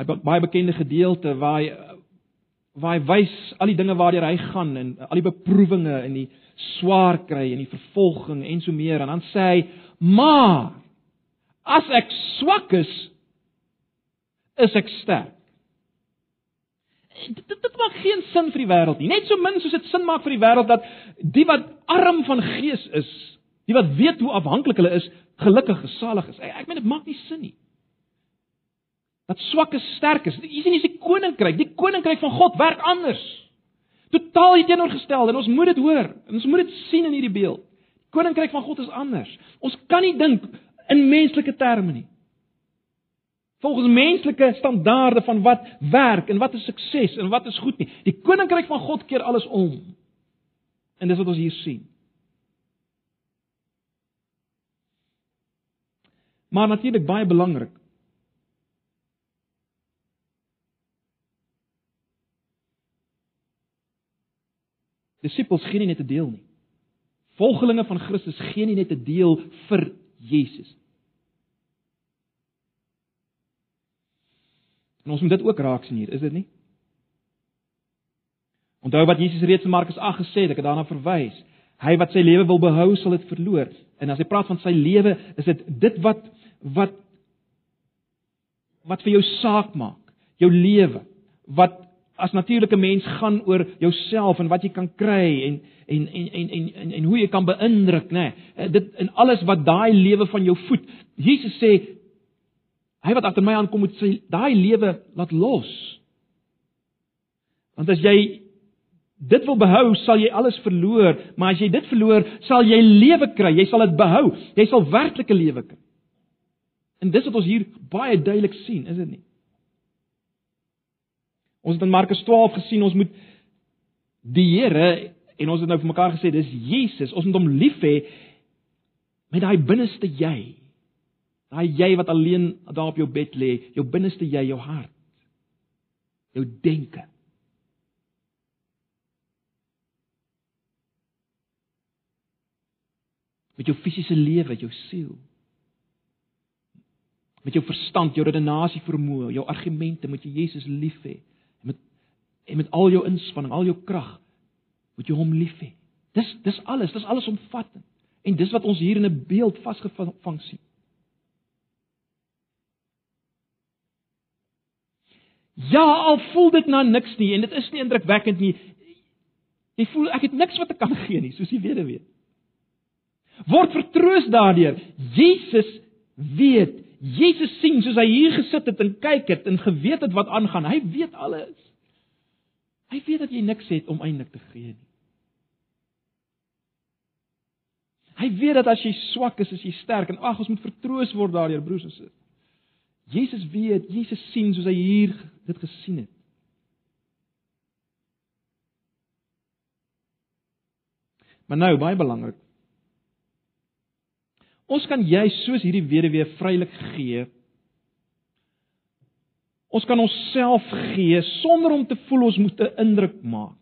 A: Hy baie bekende gedeelte waar hy waar hy wys al die dinge waardeur hy gaan en al die beproewinge en die swaar kry en die vervolging en so meer en dan sê hy: "Maar as ek swak is, is ek sterk." Dit, dit, dit maak geen sin vir die wêreld nie. Net so min soos dit sin maak vir die wêreld dat die wat arm van gees is, die wat weet hoe afhanklik hulle is, gelukkig gesalig is. Ek meen dit maak nie sin nie. Dat swakkes sterk is. Hier sien jy die koninkryk, die koninkryk van God werk anders. Totaal teenoorgestel en ons moet dit hoor. Ons moet dit sien in hierdie beeld. Die koninkryk van God is anders. Ons kan nie dink in menslike terme nie. Volgens menslike standaarde van wat werk en wat is sukses en wat is goed nie. Die koninkryk van God keer alles om. En dis wat ons hier sien. Maar natuurlik baie belangrik. Disippels gee nie net 'n deel nie. Volgelinge van Christus gee nie net 'n deel vir Jesus nie. En ons moet dit ook raak sien hier, is dit nie? Onthou wat Jesus reeds in Markus 8 gesê het, ek het daarna verwys. Hy wat sy lewe wil behou, sal dit verloor. En as hy praat van sy lewe, is dit dit wat wat wat vir jou saak maak, jou lewe, wat as natuurlike mens gaan oor jouself en wat jy kan kry en en en en en en, en hoe jy kan beïndruk, nê. Nee, dit en alles wat daai lewe van jou voed. Jesus sê hy wat agter my aankom moet sy daai lewe laat los. Want as jy dit wil behou, sal jy alles verloor, maar as jy dit verloor, sal jy lewe kry. Jy sal dit behou. Jy sal werklike lewe kry. En dis wat ons hier baie duidelik sien, is dit nie? Ons het in Markus 12 gesien ons moet die Here en ons het nou vir mekaar gesê dis Jesus, ons moet hom lief hê met daai binneste jy. Daai jy wat alleen daar op jou bed lê, jou binneste jy, jou hart. Jou denke. Met jou fisiese lewe, jou siel met jou verstand, jou redenasie vermoë, jou argumente moet jy Jesus lief hê. Met en met al jou inspanning, al jou krag moet jy hom lief hê. Dis dis alles, dis alles omvattend. En dis wat ons hier in 'n beeld vasgevang sien. Ja, al voel dit na niks nie en dit is nie indrukwekkend nie. Jy voel ek het niks wat ek kan gee nie, soos weet weet. Word vertroos daardeur. Jesus weet Jesus sien soos hy hier gesit het en kyk het en geweet het wat aangaan. Hy weet alles. Hy weet dat jy niks het om eintlik te gee nie. Hy weet dat as jy swak is, is jy sterk en ag ons moet vertroos word daardeur broers en susters. Jesus weet, Jesus sien soos hy hier dit gesien het. Maar nou baie belangrik. Ons kan juis soos hierdie weduwee vrylik gee. Ons kan onsself gee sonder om te voel ons moet 'n indruk maak.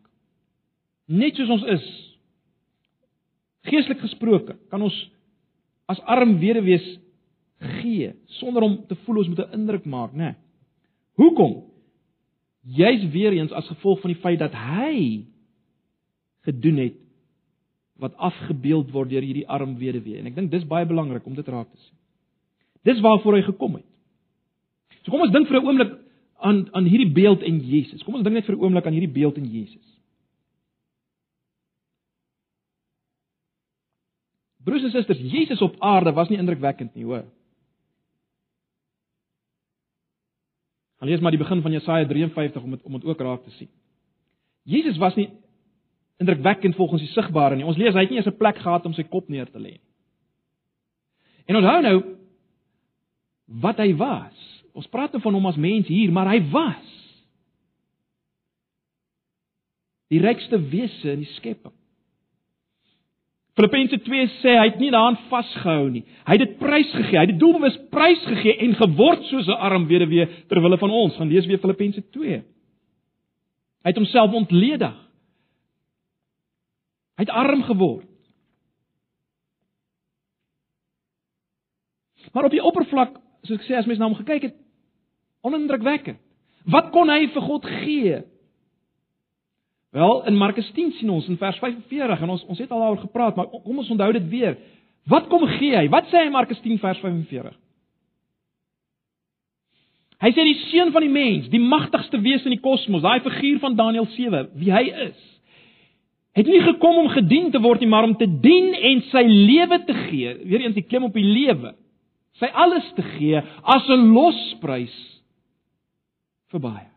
A: Net soos ons is. Geestelik gesproke, kan ons as arm weduwees gee sonder om te voel ons moet 'n indruk maak, né? Nee. Hoekom? Jy's weer eens as gevolg van die feit dat hy gedoen het wat afgebeeld word deur hierdie arm weduwee en ek dink dis baie belangrik om dit raak te sien. Dis waarvoor hy gekom het. So kom ons dink vir 'n oomblik aan aan hierdie beeld en Jesus. Kom ons dink net vir 'n oomblik aan hierdie beeld en Jesus. Broers en susters, Jesus op aarde was nie indrukwekkend nie, hoor. Gaan lees maar die begin van Jesaja 53 om dit om dit ook raak te sien. Jesus was nie indrukwekkend volgens die sigbare nie. Ons lees hy het nie eens 'n plek gehad om sy kop neer te lê nie. En onthou nou wat hy was. Ons praat nou van hom as mens hier, maar hy was die rykste wese in die skepping. Filippense 2 sê hy het nie daaraan vasgehou nie. Hy het dit prys gegee. Hy het dit doelbewus prys gegee en geword soos 'n arm weduwee ter wille van ons. Gaan lees weer Filippense 2. Hy het homself ontledig. Hy het arm geword. Maar op die oppervlak, soos ek sê as mens na hom gekyk het, onindrukwekkend. Wat kon hy vir God gee? Wel, in Markus 10 sien ons in vers 45 en ons ons het al daaroor gepraat, maar kom ons onthou dit weer. Wat kom gee hy? Wat sê hy in Markus 10 vers 45? Hy sê die seun van die mens, die magtigste wese in die kosmos, daai figuur van Daniël 7, wie hy is. Het nie gekom om gedien te word nie, maar om te dien en sy lewe te gee. Weereens die klem op die lewe. Sy alles te gee as 'n losprys vir baie.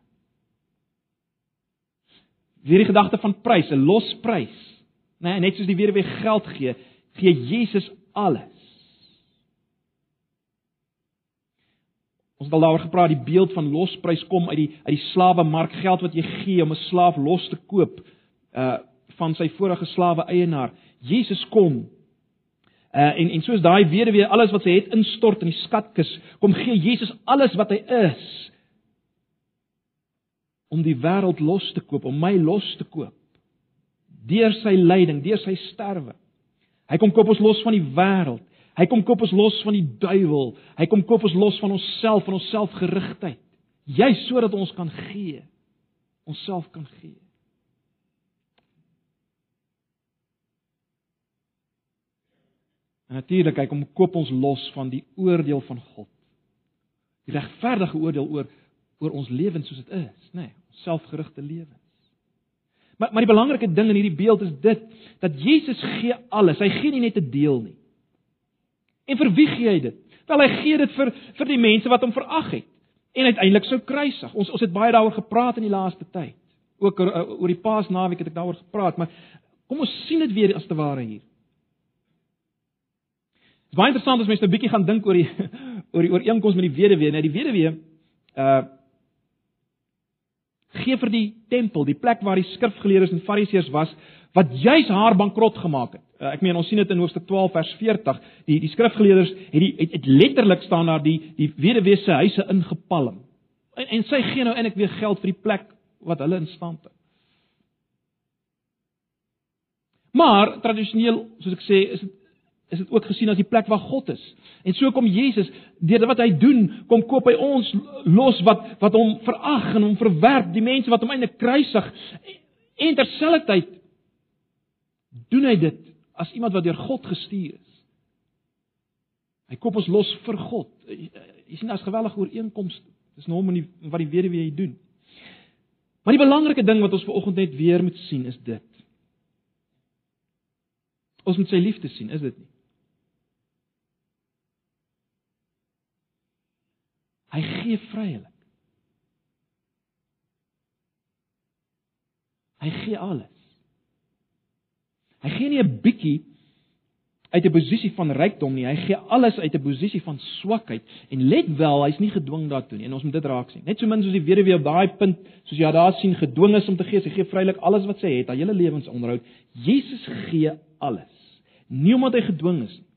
A: Weer die gedagte van prys, 'n losprys. Nee, net soos die weduwee geld gee, gee Jesus alles. Ons het al daaroor gepraat, die beeld van losprys kom uit die uit die slawemark, geld wat jy gee om 'n slaaf los te koop uh van sy vorige slawe eienaar. Jesus kom Uh en en soos daai weduwee alles wat sy het instort in die skatkis, kom gee Jesus alles wat hy is om die wêreld los te koop, om my los te koop. Deur sy lyding, deur sy sterwe. Hy kom koop ons los van die wêreld. Hy kom koop ons los van die duiwel. Hy kom koop ons los van onsself, van ons selfgerigtheid. Juist sodat ons kan gee. Onsself kan gee. En natuurlik hy kom koop ons los van die oordeel van God. Die regverdige oordeel oor oor ons lewens soos dit is, nê, nee, selfgerigte lewens. Maar maar die belangrike ding in hierdie beeld is dit dat Jesus gee alles. Hy gee nie net 'n deel nie. En vir wie gee hy dit? Wel hy gee dit vir vir die mense wat hom verag het en uiteindelik sou kruisig. Ons ons het baie daaroor gepraat in die laaste tyd. Ook oor, oor die Paasnaweek het ek daaroor gepraat, maar kom ons sien dit weer as te ware hier. Dit is baie interessant as mense 'n bietjie gaan dink oor die oor die ooreenkoms met die weduwee. Nou die weduwee uh gee vir die tempel, die plek waar die skrifgeleerdes en fariseërs was wat juis haar bankrot gemaak het. Uh, ek meen ons sien dit in Hoofstuk 12 vers 40. Die die skrifgeleerders het die het, het letterlik staan daar die die weduwee se huise ingepalm. En, en sy gee nou eintlik weer geld vir die plek wat hulle in stand het. Maar tradisioneel, soos ek sê, is dit is dit ook gesien as die plek waar God is. En so kom Jesus deur wat hy doen, kom koop hy ons los wat wat hom verag en hom verwerp, die mense wat hom eintlik kruisig. En terselfdertyd doen hy dit as iemand wat deur God gestuur is. Hy koop ons los vir God. Jy sien as gewellige ooreenkoms. Nou hom en wat die weduwee doen. Maar die belangrike ding wat ons vanoggend net weer moet sien is dit. Ons moet sy liefde sien, is dit nie? Hy gee vrylik. Hy gee alles. Hy gee nie 'n bietjie uit 'n posisie van rykdom nie. Hy gee alles uit 'n posisie van swakheid. En let wel, hy's nie gedwing daartoe nie. En ons moet dit raak sien. Net so min soos die weduwee op daai punt, soos jy daar sien, gedwing is om te gee, hy gee vrylik alles wat sy het, haar hele lewensonderhoud. Jesus gee alles. Nie omdat hy gedwing is nie.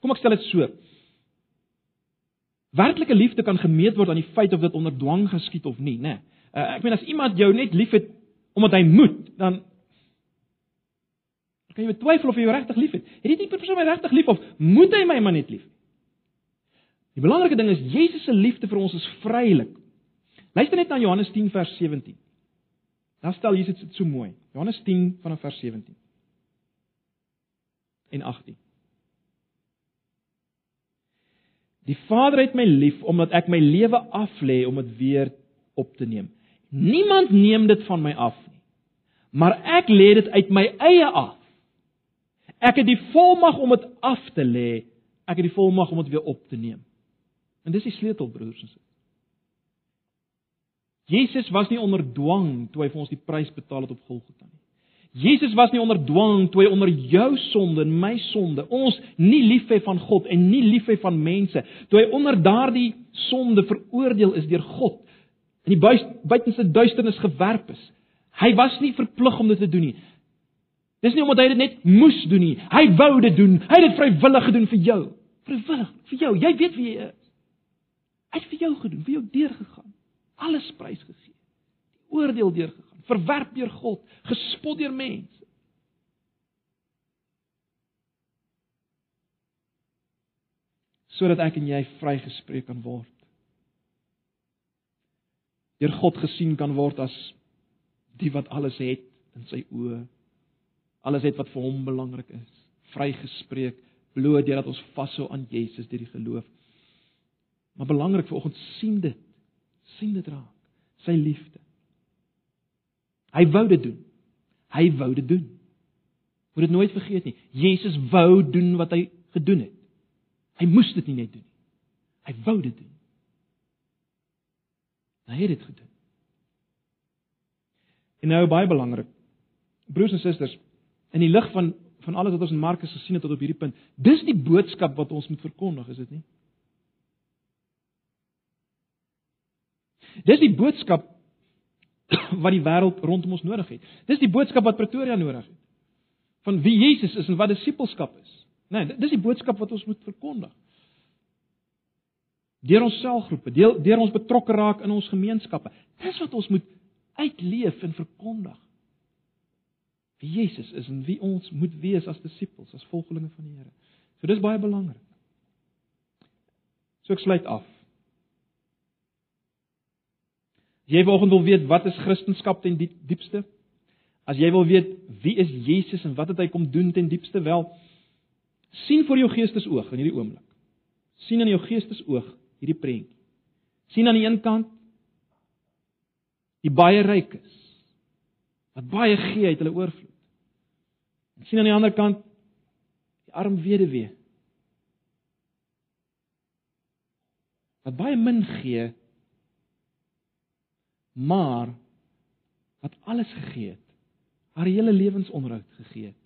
A: Kom ek stel dit so. Werklike liefde kan gemeet word aan die feit of dit onder dwang geskied of nie, né? Nee. Uh, ek meen as iemand jou net liefhet omdat hy moet, dan kan jy twyfel of jy hom regtig liefhet. Het die persoon my regtig lief of moet hy my maar net lief? Die belangrike ding is Jesus se liefde vir ons is vrylik. Luister net na Johannes 10 vers 17. Daar stel Jesus dit so mooi. Johannes 10 vanaf vers 17 en 18. Die Vader het my lief omdat ek my lewe aflê om dit weer op te neem. Niemand neem dit van my af nie. Maar ek lê dit uit my eie af. Ek het die volmag om dit af te lê. Ek het die volmag om dit weer op te neem. En dis die sleutel broers en susters. Jesus was nie onder dwang toe hy vir ons die prys betaal het op Golgotha nie. Jesus was nie onder dwang toe hy onder jou sonde en my sonde, ons nie lief hê van God en nie lief hê van mense, toe hy onder daardie sonde veroordeel is deur God in die buitenste duisternis gewerp is. Hy was nie verplig om dit te doen nie. Dis nie omdat hy dit net moes doen nie. Hy wou dit doen. Hy het dit vrywillig gedoen vir jou. Vrywillig vir jou. Jy weet wie jy is. Hy het vir jou gedoen, vir jou deurgegaan. Alles prys gegee. Die oordeel deurgegaan, verwerp deur God, gespot deur mense. sodat ek en jy vrygespreek kan word. Deur God gesien kan word as die wat alles het in sy oë. Alles het wat vir hom belangrik is. Vrygespreek bloot deurdat ons vashou aan Jesus deur die geloof. Maar belangrik vanoggend sien dit. sien dit raak. Sy liefde. Hy wou dit doen. Hy wou dit doen. Moet dit nooit vergeet nie. Jesus wou doen wat hy gedoen het. Hy moes dit nie net doen nie. Hy wou dit doen. Hy het dit gedoen. En nou baie belangrik. Broers en susters, in die lig van van alles wat ons in Markus gesien het tot op hierdie punt, dis die boodskap wat ons moet verkondig, is dit nie? Dis die boodskap wat die wêreld rondom ons nodig het. Dis die boodskap wat Pretoria nodig het. Van wie Jesus is en wat disippelskap is. Nee, dis die boodskap wat ons moet verkondig. Deur ons selgroepe, deur, deur ons betrokke raak in ons gemeenskappe. Dis wat ons moet uitleef en verkondig. Wie Jesus is en wie ons moet wees as disippels, as volgelinge van die Here. So dis baie belangrik. So ek sluit af. As jy vanoggend wil weet wat is Christendom ten diep, diepste? As jy wil weet wie is Jesus en wat het hy kom doen ten diepste? Wel, sien vir jou geestesoog in hierdie oomblik. sien in jou geestesoog hierdie prentjie. sien aan die een kant die baie ryk is wat baie gee uit hulle oorvloed. En sien aan die ander kant die arm weduwee wat baie min gee maar wat alles gegee het, haar hele lewensonderhoud gegee het.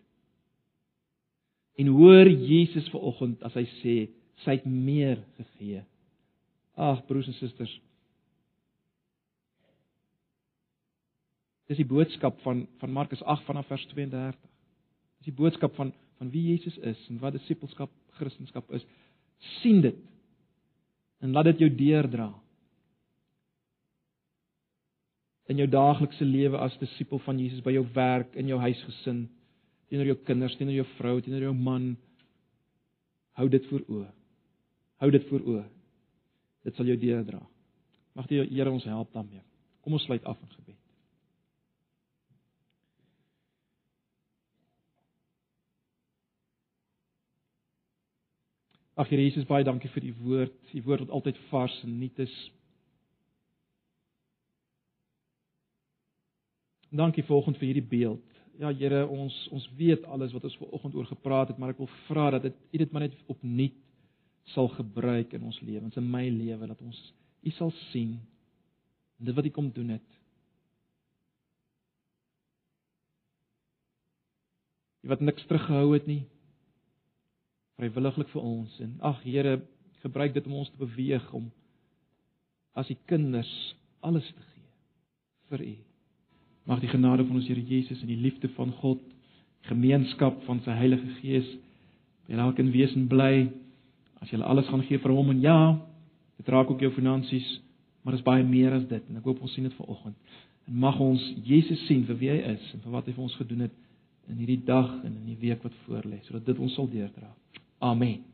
A: En hoor Jesus vanoggend as hy sê sy het meer gegee. Ag broers en susters, Dis die boodskap van van Markus 8 vanaf vers 32. Dis die boodskap van van wie Jesus is en wat disippelskap, Christendom is. sien dit. En laat dit jou deurdra. In jou daaglikse lewe as disipel van Jesus by jou werk, in jou huisgesin, teenoor jou kinders, teenoor jou vrou, teenoor jou man. Hou dit voor oë. Hou dit voor oë. Dit sal jou deurdra. Mag die Here ons help daarmee. Kom ons sluit af in gebed. Ag Here Jesus, baie dankie vir u woord. U woord wat altyd vars en nuut is. Dankie vanoggend vir hierdie beeld. Ja Here, ons ons weet alles wat ons vanoggend oor gepraat het, maar ek wil vra dat dit u dit maar net opnuut sal gebruik in ons lewens, in my lewe dat ons u sal sien dit wat u kom doen het. Jy wat niks teruggehou het nie vrywilliglik vir ons en ag Here gebruik dit om ons te beweeg om as u kinders alles te gee vir u. Mag die genade van ons Here Jesus en die liefde van God, gemeenskap van sy Heilige Gees by elkeen wesen bly as jy alles gaan gee vir hom en ja, dit raak ook jou finansies, maar dit is baie meer as dit en ek hoop ons sien dit vanoggend. En mag ons Jesus sien vir wie hy is en vir wat hy vir ons gedoen het in hierdie dag en in die week wat voorlê, sodat dit ons sal deurdra. Amen.